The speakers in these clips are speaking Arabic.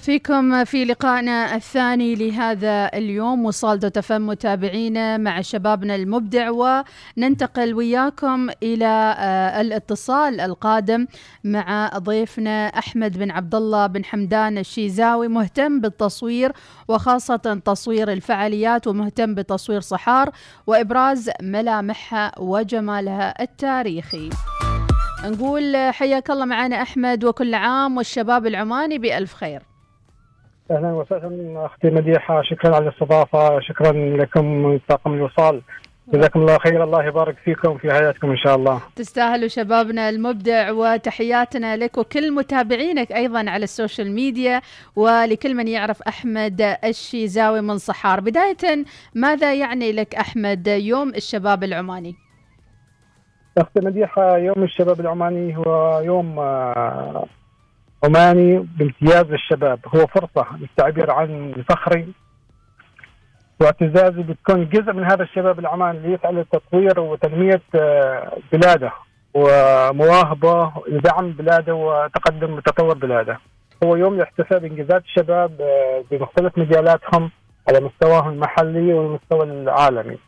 ونرحب فيكم في لقائنا الثاني لهذا اليوم وصال دوت متابعينا مع شبابنا المبدع وننتقل وياكم إلى آه، الاتصال القادم مع ضيفنا أحمد بن عبد الله بن حمدان الشيزاوي مهتم بالتصوير وخاصة تصوير الفعاليات ومهتم بتصوير صحار وإبراز ملامحها وجمالها التاريخي. نقول حياك الله معنا أحمد وكل عام والشباب العماني بألف خير. أهلا وسهلا. أختي مديحة شكرا على الاستضافة شكرا لكم من طاقم الوصال. جزاكم الله خير الله يبارك فيكم في حياتكم إن شاء الله. تستاهلوا شبابنا المبدع وتحياتنا لك وكل متابعينك أيضا على السوشيال ميديا ولكل من يعرف أحمد الشيزاوي من صحار. بداية ماذا يعني لك أحمد يوم الشباب العماني؟ أختي مديحة يوم الشباب العماني هو يوم آه، عماني بامتياز للشباب هو فرصة للتعبير عن فخري واعتزازي بتكون جزء من هذا الشباب العماني اللي يسعى للتطوير وتنمية آه، بلاده ومواهبة لدعم بلاده وتقدم وتطور بلاده. هو يوم لاحتفال بانجازات الشباب آه، بمختلف مجالاتهم على مستواهم المحلي والمستوى العالمي.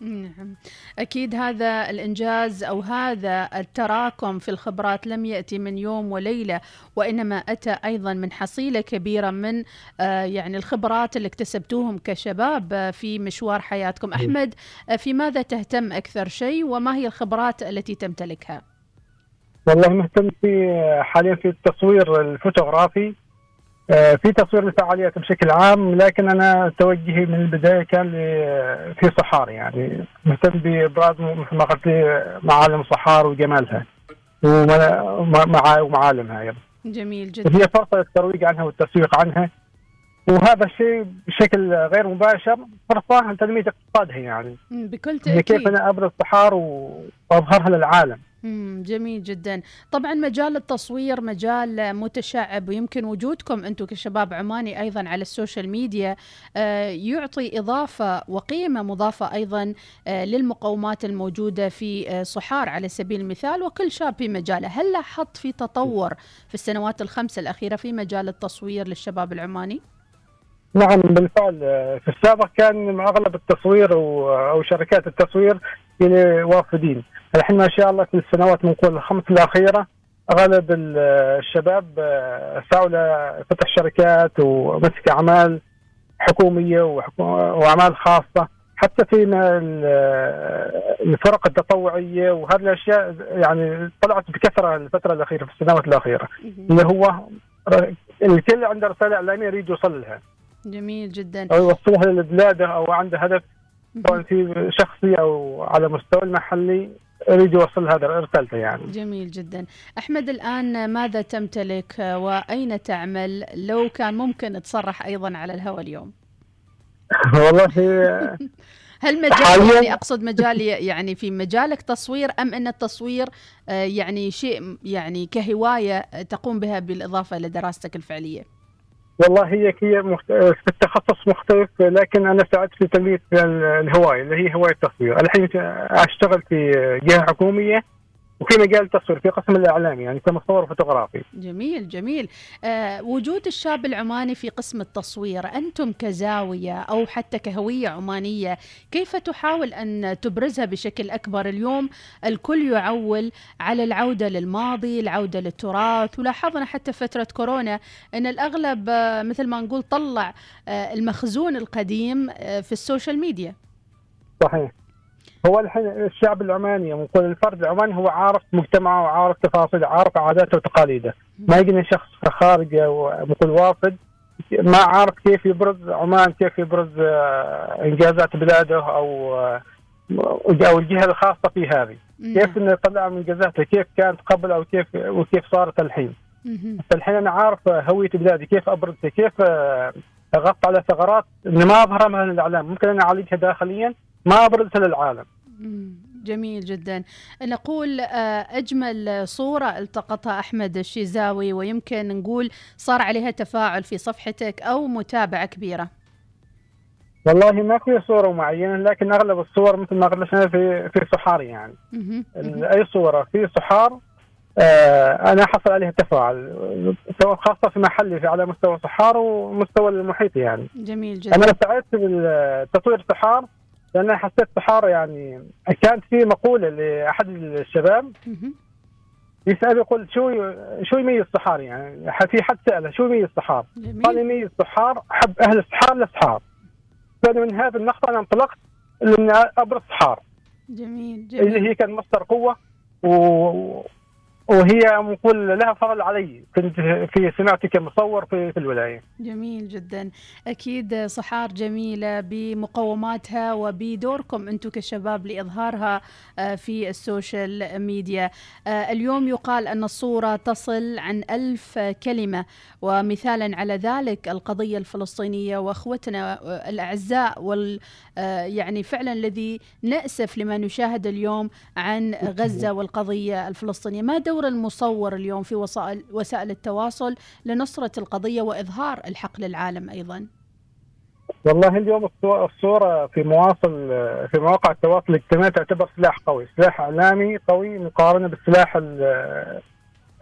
نعم. أكيد هذا الإنجاز أو هذا التراكم في الخبرات لم يأتي من يوم وليلة وإنما أتى أيضا من حصيلة كبيرة من آه يعني الخبرات اللي اكتسبتوهم كشباب آه في مشوار حياتكم. أحمد آه في ماذا تهتم أكثر شيء وما هي الخبرات التي تمتلكها؟ والله مهتم في حاليا في التصوير الفوتوغرافي. في تصوير الفعاليات بشكل عام لكن أنا توجهي من البداية كان في صحار يعني مهتم بابراز مثل ما قلت لي معالم صحار وجمالها ومعالمها أيضا. جميل جدا. هي فرصة للترويج عنها والتسويق عنها وهذا الشيء بشكل غير مباشر فرصه لتنميه اقتصادها يعني. بكل تاكيد. كيف أنا أبرز صحار وأظهرها للعالم. جميل جدا. طبعا مجال التصوير مجال متشعب ويمكن وجودكم أنتم كشباب عماني أيضا على ال social media آه، يعطي إضافة وقيمة مضافة أيضا آه، للمقومات الموجودة في آه، صحار على سبيل المثال وكل شاب في مجاله. هل لاحظت في تطور في السنوات الخمس الأخيرة في مجال التصوير للشباب العماني؟ نعم بالفعل. في السابق كان أغلب التصوير أو شركات التصوير يعني وافدين الحين ما شاء الله في السنوات من قول الخمس الأخيرة أغلب الشباب آه، سعوا لفتح شركات ومسك أعمال حكومية وأعمال خاصة. حتى في الفرق التطوعية وهذه الأشياء يعني طلعت بكثرة الفترة الأخيرة في السنوات الأخيرة. اللي هو الكل عنده رسالة إعلامية يريد يوصل لها. جميل جدا. أو يوصلها لبلاده أو عنده هدف سواء في شخصي أو على مستوى المحلي اريد يوصل هذا رسالته يعني. جميل جدا. أحمد الآن ماذا تمتلك وأين تعمل؟ لو كان ممكن تصرح أيضا على الهواء اليوم. والله هل مجال يعني أقصد مجال يعني في مجالك تصوير أم إن التصوير آه، يعني شيء يعني كهواية تقوم بها بالإضافة إلى دراستك الفعلية؟ والله هي هي مخت... في التخصص مختلف لكن أنا ساعدت في تنميه الهوايه اللي هي هوايه التصوير، الحين أشتغل في جهة حكومية وفي مجال التصوير في قسم الاعلام يعني كمصور فوتوغرافي. جميل جميل. آه وجود الشاب العماني في قسم التصوير، أنتم كزاوية أو حتى كهوية عمانية، كيف تحاول أن تبرزها بشكل أكبر؟ اليوم الكل يعول على العودة للماضي، العودة للتراث، ولاحظنا حتى فترة كورونا إن الأغلب آه مثل ما نقول طلع آه المخزون القديم آه في ال social media. صحيح. هو الحين الشعب العماني نقول الفرد العماني هو عارف مجتمعه وعارف تفاصيله عارف عاداته وتقاليده. ما يجينا شخص خارجه نقول وافد ما عارف كيف يبرز عمان كيف يبرز آه، إنجازات بلاده أو آه، أو الجهة الخاصة في هذه. كيف إنه يطلع من إنجازاته؟ كيف كانت قبل أو كيف وكيف صارت الحين؟ فالحين أنا عارف هوية بلادي كيف أبرزها كيف آه، أغطي على ثغرات ما أظهرها من الاعلام ممكن أنا أعالجها داخليا ما ابرزها للعالم. جميل جدا. نقول آه، أجمل صورة التقطها أحمد الشيزاوي ويمكن نقول صار عليها تفاعل في صفحتك أو متابعة كبيرة. والله ما في صورة معينة لكن أغلب الصور مثل ما قلت في في صحار يعني. أي صورة في صحار آه، أنا حصل عليها تفاعل سواء خاصة في محلي في على مستوى صحار ومستوى المحيط يعني. جميل جدا. أنا سعيت بالتطوير صحار لأن حسيت صحار يعني. كانت في مقولة لأحد الشباب. يسأل يقول شو شو يميز صحار يعني في حد سأله شو يميز صحار؟ قال يميز صحار حب أهل الصحار للصحار. فمن هذه النقطة أنا انطلقت لأن أبرز صحار. جميل اللي جميل. هي كان مصدر قوة و... وهي نقول لها فضل علي. كنت في سمعتي كمصور في, في الولاية. جميل جدا. أكيد صحار جميلة بمقوماتها وبدوركم أنتم كشباب لإظهارها آه، في السوشيال ميديا. آه، اليوم يقال أن الصورة تصل عن ألف كلمة. ومثالا على ذلك القضية الفلسطينية وأخوتنا آه، الأعزاء وال يعني فعلا الذي نأسف لما نشاهد اليوم عن غزة والقضية الفلسطينية ما دور المصور اليوم في وسائل وسائل التواصل لنصرة القضية وإظهار الحق للعالم أيضا والله اليوم الصو- الصورة في مواصل في مواقع التواصل الاجتماعي تعتبر سلاح قوي، سلاح إعلامي قوي مقارنة بالسلاح ال-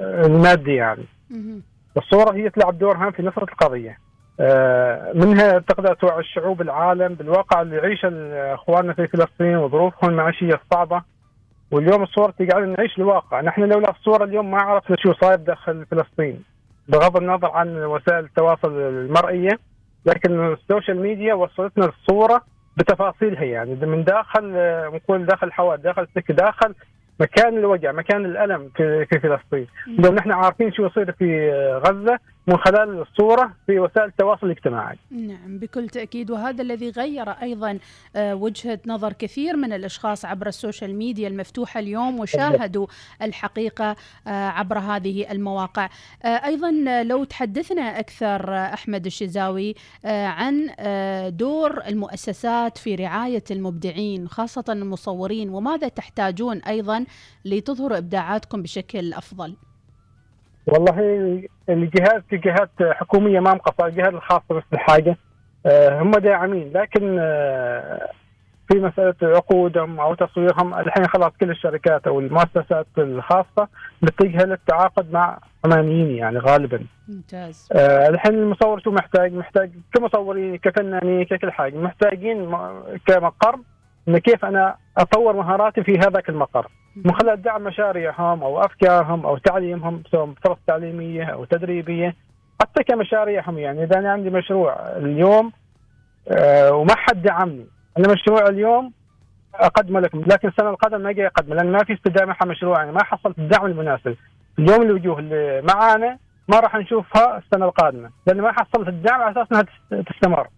المادي يعني. مهم. الصورة هي تلعب دور هام في نصرة القضية. آه، منها تقدر توعي الشعوب العالم بالواقع اللي يعيشه اخواننا في فلسطين وظروفهم المعيشية الصعبة. واليوم الصورة تجعلنا نعيش الواقع، نحن لولا الصورة اليوم ما عرفنا شو صاير داخل فلسطين. بغض النظر عن وسائل التواصل المرئية لكن السوشيال ميديا وصلتنا الصورة بتفاصيلها. يعني من داخل آه، نقول داخل الحوادث داخل السكه داخل مكان الوجع مكان الألم في في فلسطين. اليوم نحن عارفين شو يصير في آه، غزة. من خلال الصورة في وسائل التواصل الاجتماعي. نعم بكل تأكيد. وهذا الذي غير أيضا آه، وجهة نظر كثير من الأشخاص عبر ال social media المفتوحة اليوم وشاهدوا الحقيقة آه، عبر هذه المواقع. آه، أيضا لو تحدثنا أكثر أحمد الشزاوي عن دور المؤسسات في رعاية المبدعين خاصة المصورين وماذا تحتاجون أيضا لتظهروا إبداعاتكم بشكل أفضل؟ والله الجهات في جهات حكومية ما مقصره الجهات الخاصه بس بالحاجة. آه، هم داعمين لكن آه، في مسألة عقودهم أو تصويرهم الحين خلاص كل الشركات أو المؤسسات الخاصة بتتجه للتعاقد مع عمانيين يعني غالبا. ممتاز. آه، الحين المصور شو محتاج؟ محتاج كمصورين كفنانين ككل حاجة. محتاجين كمقر إن كيف أنا أطور مهاراتي في هذاك المقر. من خلال دعم مشاريعهم أو أفكارهم أو تعليمهم سواء فرص تعليمية أو تدريبية حتى كمشاريعهم. يعني إذا أنا عندي مشروع اليوم آه، وما حد دعمني أنا مشروع اليوم أقدمه لكم لكن السنة القادمة ما أجي أقدمه لأن ما في استدامة حق مشروع يعني ما حصلت الدعم المناسب. اليوم الوجوه اللي معانا ما راح نشوفها السنة القادمة لأن ما حصلت الدعم على أساس إنها تست- تستمر.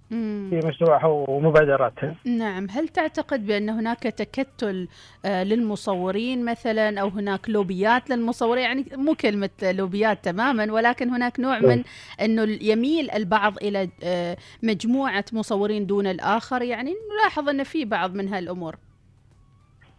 في مشروعها ومبادراتها. نعم هل تعتقد بأن هناك تكتل آه، للمصورين مثلا أو هناك لوبيات للمصورين يعني مو كلمة لوبيات تماما ولكن هناك نوع من أنه يميل البعض إلى آه، مجموعة مصورين دون الآخر يعني نلاحظ أن في بعض من هالأمور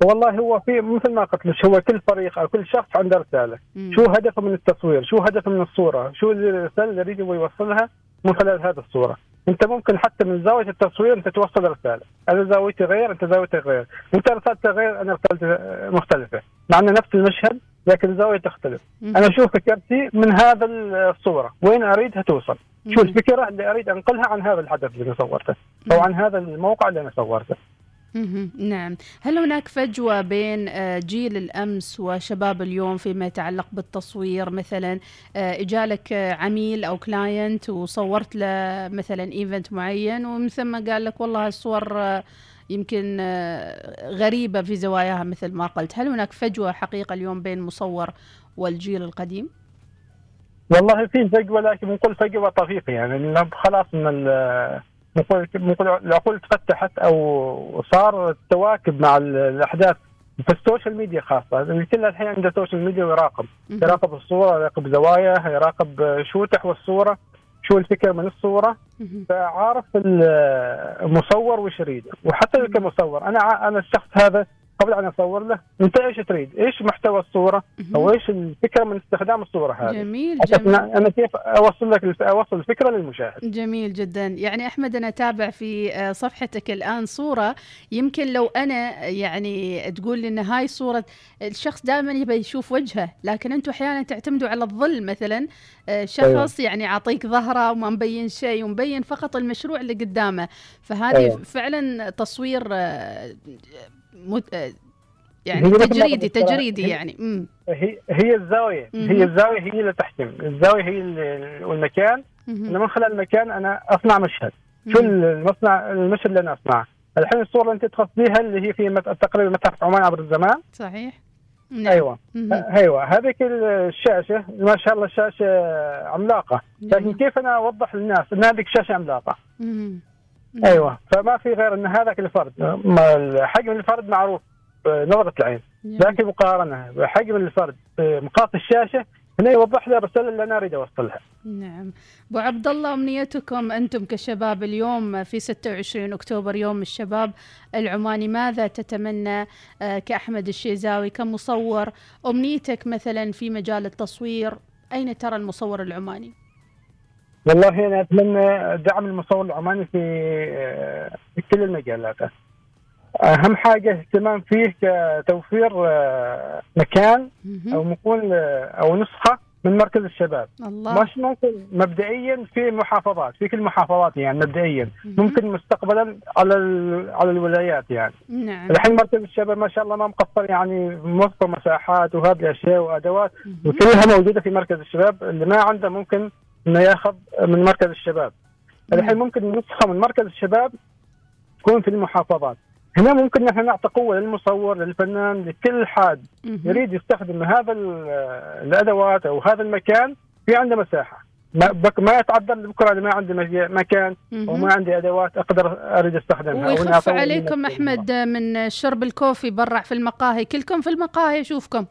والله هو في مثل ما قلت لك هو كل فريق أو كل شخص عنده رسالة، مم. شو هدفه من التصوير؟ شو هدفه من الصورة؟ شو الرسالة اللي يريد هو يوصلها من خلال هذه الصورة؟ أنت ممكن حتى من زاوية التصوير أنت توصل رساله، أنا زاويتي غير، أنت زاويتك غير، أنت رسالتك غير، أنا رسالتي مختلفة، مع أن نفس المشهد لكن الزاويه تختلف، مم. أنا شو فكرتي من هذا الصورة، وين أريدها توصل؟ شو مم. الفكرة اللي أريد أنقلها عن هذا الحدث اللي أنا صورته، أو عن هذا الموقع اللي أنا صورته. نعم. هل هناك فجوة بين آه، جيل الأمس وشباب اليوم فيما يتعلق بالتصوير؟ مثلا آه، إجالك آه، عميل أو client وصورت له مثلا event معين ومن ثم قال لك والله الصور يمكن غريبة في زواياها مثل ما قلت. هل هناك فجوة حقيقة اليوم بين المصور والجيل القديم؟ والله في فجوة لكن بنقول فجوة طفيفة. يعني لأن خلاص من بنقول العقول تفتحت أو صار تواكب مع ال- الأحداث في ال social media خاصة. الكل الحين عنده social media ويراقب. يراقب الصورة يراقب زواياها يراقب شو تحوى الصورة شو الفكرة من الصورة. فعارف ال- المصور وش يريد وحتى كمصور أنا أنا الشخص هذا قبل أن أصور له أنت إيش تريد؟ إيش محتوى الصورة؟ أو إيش الفكرة من استخدام الصورة هذه؟ جميل جميل أنا كيف أوصل لك أوصل الفكرة للمشاهد جميل جدا يعني أحمد أنا أتابع في آه، صفحتك الآن صورة يمكن لو أنا يعني تقول لي إن هاي صورة الشخص دائما يبي يشوف وجهه لكن أنتم أحيانا تعتمدوا على الظل مثلا آه، شخص أيوة. يعني يعطيك ظهره وما مبين شيء ومبين فقط المشروع اللي قدامه فهذه أيوة. فعلا تصوير آه، يعني تجريدي تجريدي يعني. مم. هي هي الزاوية. مم. هي الزاوية هي اللي تحكم. الزاوية هي والمكان. أنا من خلال المكان أنا أصنع مشهد. شو المصنع المشهد اللي أنا أصنعه. الحين الصورة اللي أنت تقصديها اللي هي في تقريبا متحف عمان عبر الزمان. صحيح. نعم. أيوه. مم. أيوه. هذيك الشاشة ما شاء الله شاشة عملاقة. لكن كيف أنا أوضح للناس ان هذيك شاشة عملاقة؟ مم. أيوه فما في غير إن هذاك الفرد حجم الفرد معروف نظره العين لكن مقارنة بحجم الفرد مقاس الشاشة هنا يوضح لي الرساله اللي أنا أريد اوصلها. نعم. أبو عبد الله أمنيتكم أنتم كشباب اليوم في 26 أكتوبر يوم الشباب العماني ماذا تتمنى آه، كأحمد الشيزاوي كمصور أمنيتك مثلا في مجال التصوير أين ترى المصور العماني؟ والله أنا أتمنى دعم المصور العماني في آه، كل المجالات. أهم حاجة اهتمام فيه كتوفير آه، مكان أو نقول آه، أو نسخة من مركز الشباب. الله. مش ممكن مبدئيا في المحافظات في كل المحافظات يعني مبدئيا. ممكن مستقبلا على على الولايات يعني. نعم. الحين مركز الشباب ما شاء الله ما مقصر يعني موفر مساحات وهذه الاشياء وأدوات. وكلها موجودة في مركز الشباب. اللي ما عنده ممكن إنه ياخذ من مركز الشباب. الحين ممكن نسخه من مركز الشباب تكون في المحافظات. هنا ممكن نحن نعطي قوة للمصور للفنان لكل حد يريد يستخدم هذا الأدوات أو هذا المكان في عنده مساحة. ما بك ما يتعذر بكرة أنا ما عندي مكان وما عندي أدوات أقدر أريد أستخدمها. ويخف عليكم أحمد من شرب الكوفي برع في المقاهي. كلكم في المقاهي أشوفكم.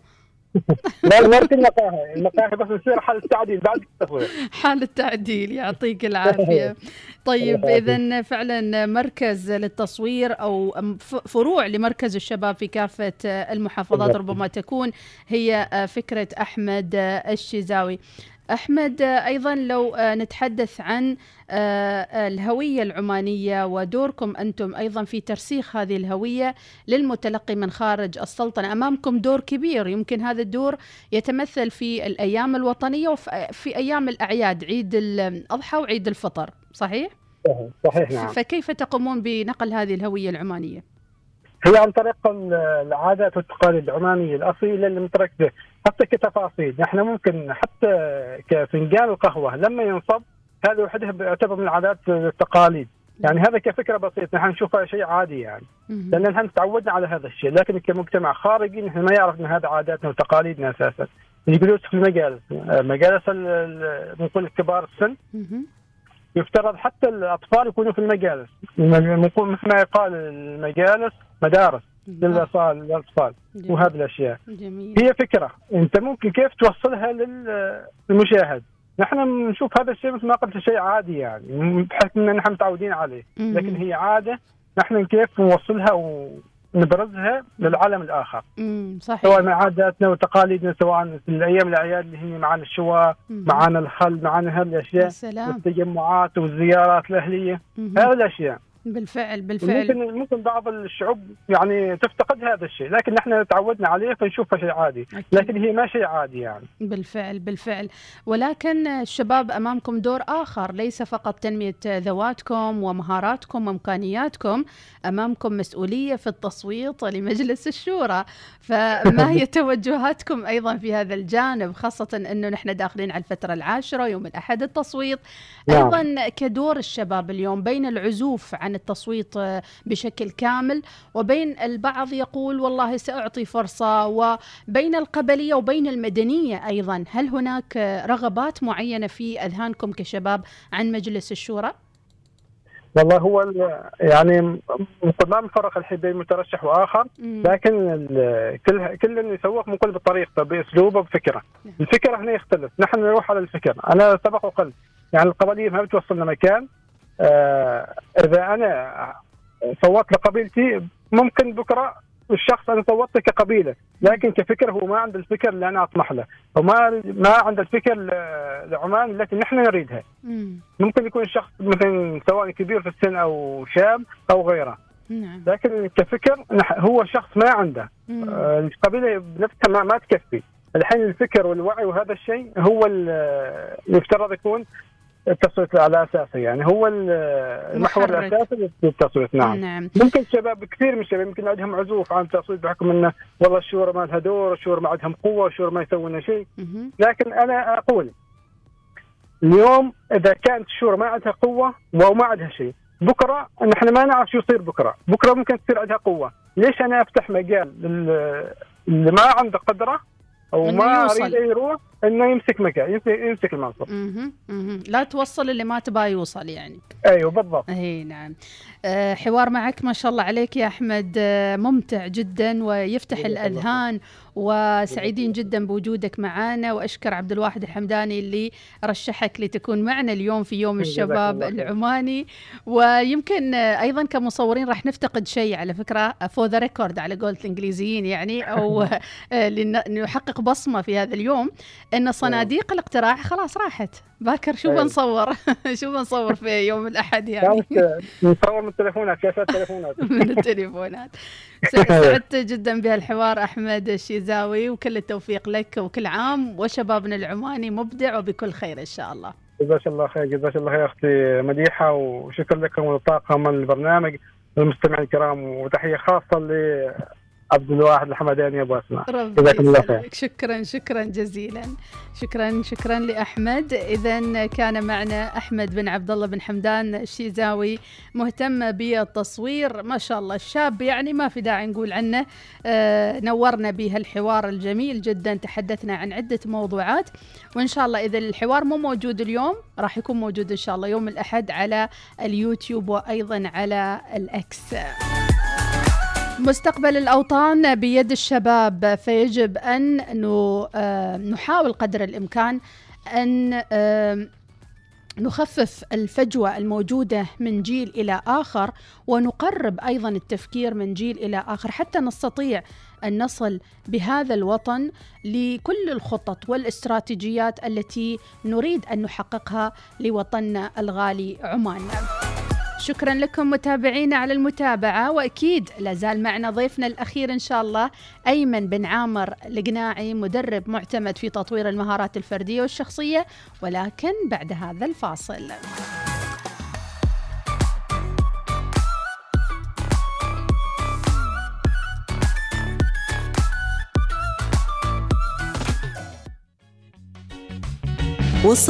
في المقاهي المقاهي بس يصير حال التعديل بعد التصوير حال التعديل يعطيك العافية. طيب اذا فعلا مركز للتصوير أو فروع لمركز الشباب في كافة المحافظات ربما تكون هي فكرة أحمد الشيزاوي. أحمد أيضا لو نتحدث عن الهوية العمانية ودوركم أنتم أيضا في ترسيخ هذه الهوية للمتلقي من خارج السلطنة. أمامكم دور كبير يمكن هذا الدور يتمثل في الأيام الوطنية وفي أيام الأعياد عيد الأضحى وعيد الفطر صحيح صحيح نعم. فكيف تقومون بنقل هذه الهوية العمانية؟ هي عن طريق العادات والتقاليد العمانية الأصيلة اللي متركزة. حتى كتفاصيل نحن ممكن حتى كفنجان القهوة لما ينصب هذا وحده يعتبر من العادات والتقاليد. يعني هذا كفكرة بسيطة نحن نشوفها شيء عادي يعني. لأن نحن تعودنا على هذا الشيء لكن كمجتمع خارجي نحن ما يعرف إن هذا عاداتنا وتقاليدنا أساسا. يقولوا في المجالس مجالس نقول كبار السن. يفترض حتى الأطفال يكونوا في المجالس. مثل ما يقال المجالس مدارس للاطفال وهذه الأشياء. جميل. هي فكرة. أنت ممكن كيف توصلها للمشاهد؟ نحن نشوف هذا الشيء مثل ما قلت شيء عادي يعني بحكم إن نحن متعودين عليه. لكن هي عادة. نحن كيف نوصلها ونبرزها للعالم الآخر. صحيح. سواء من عاداتنا وتقاليدنا سواء في الأيام الأعياد اللي هي معنا الشواء معنا الخل معنا هذه الأشياء والتجمعات والزيارات الأهلية. هذه الأشياء. بالفعل بالفعل. ممكن ممكن بعض الشعوب يعني تفتقد هذا الشيء لكن نحن تعودنا عليه فنشوفه شيء عادي أكيد. لكن هي ما شيء عادي يعني. بالفعل بالفعل. ولكن الشباب أمامكم دور آخر ليس فقط تنمية ذواتكم ومهاراتكم وإمكانياتكم أمامكم مسؤولية في التصويت لمجلس الشورى. فما هي توجهاتكم أيضا في هذا الجانب خاصة إنه نحن داخلين على الفترة العاشرة يوم الأحد التصويت؟ نعم. أيضا كدور الشباب اليوم بين العزوف عن عن التصويت آه، بشكل كامل. وبين البعض يقول والله سأعطي فرصة وبين القبلية وبين المدنية أيضا. هل هناك رغبات معينة في أذهانكم كشباب عن مجلس الشورى؟ والله هو يعني ما نفرق الحين بين مترشح وآخر لكن كل كل يسوق مقول بطريقته بأسلوبه بفكرة. نعم. الفكرة هنا يختلف. نحن نروح على الفكر. أنا سبق وقلت يعني القبلية ما بتوصلنا مكان. إذا أنا صوت لقبيلتي ممكن بكرة الشخص أنا صوتت كقبيلة لكن كفكر هو ما عنده الفكر اللي أنا أطمح له وما ما عنده الفكر لعمان التي نحن نريدها. مم. ممكن يكون الشخص مثلا سواء كبير في السن أو شاب أو غيره. نعم. لكن كفكر هو شخص ما عنده. آه، القبيلة بنفسها ما, ما تكفي. الحين الفكر والوعي وهذا الشيء هو ال- اللي يفترض يكون التصويت على اساسه يعني. هو ال- المحور. الأساسي للتصويت نعم. نعم. ممكن شباب كثير من الشباب يمكن عندهم عزوف عن التصويت بحكم إنه والله الشورى ما لها دور، الشورى ما عندهم قوة، الشورى ما يسوون شيء،. لكن أنا أقول اليوم إذا كانت الشورى ما عندها قوة وما عندها شيء، بكرة نحن ما نعرف شو يصير بكرة، بكرة ممكن تصير عندها قوة، ليش أنا أفتح مجال لل- اللي ما عنده قدرة أو ما يوصل. أريد يروح؟ إنه يمسك مكان يمسك, يمسك المنصب. مهم. لا توصل اللي ما تبغى يوصل يعني أيوه بالضبط. إي نعم آه، حوار معك ما شاء الله عليك يا أحمد آه، ممتع جدا ويفتح الله الأذهان وسعيدين جدا بوجودك معنا وأشكر عبد الواحد الحمداني اللي رشحك لتكون معنا اليوم في يوم الشباب. العماني ويمكن آه، أيضا كمصورين راح نفتقد شيء على فكرة for the record على قولة الإنجليزيين يعني أو آه، لن- نحقق بصمة في هذا اليوم إن صناديق الاقتراع خلاص راحت. باكر شو أيوة. بنصور؟ شو بنصور في يوم الأحد يعني؟ نصور من التليفونات كاسات تليفونات. من التليفونات. سعدت جدا بهالحوار أحمد الشيزاوي وكل التوفيق لك وكل عام وشبابنا العماني مبدع وبكل خير إن شاء الله. جزاك الله خير جزاك الله خير أختي مديحة وشكرا لكم ولطاقم من البرنامج والمستمعين الكرام وتحية خاصة لعبد الواحد الحمداني ابو اسماء جزاكم الله خير. شكرا شكرا جزيلا. شكرا شكرا لأحمد. اذا كان معنا أحمد بن عبد الله بن حمدان الشيزاوي مهتم بالتصوير. ما شاء الله الشاب يعني ما في داعي نقول عنه. آه نورنا بهالحوار الجميل جدا. تحدثنا عن عدة موضوعات وإن شاء الله إذا الحوار مو موجود اليوم راح يكون موجود إن شاء الله يوم الأحد على اليوتيوب وأيضا على الأكس. مستقبل الأوطان بيد الشباب فيجب أن آه، نحاول قدر الإمكان أن آه، نخفف الفجوة الموجودة من جيل إلى آخر ونقرب أيضا التفكير من جيل إلى آخر حتى نستطيع أن نصل بهذا الوطن لكل الخطط والاستراتيجيات التي نريد أن نحققها لوطننا الغالي عمان. شكرا لكم متابعينا على المتابعة وأكيد لازال معنا ضيفنا الأخير إن شاء الله أيمن بن عامر القناعي مدرب معتمد في تطوير المهارات الفردية والشخصية ولكن بعد هذا الفاصل.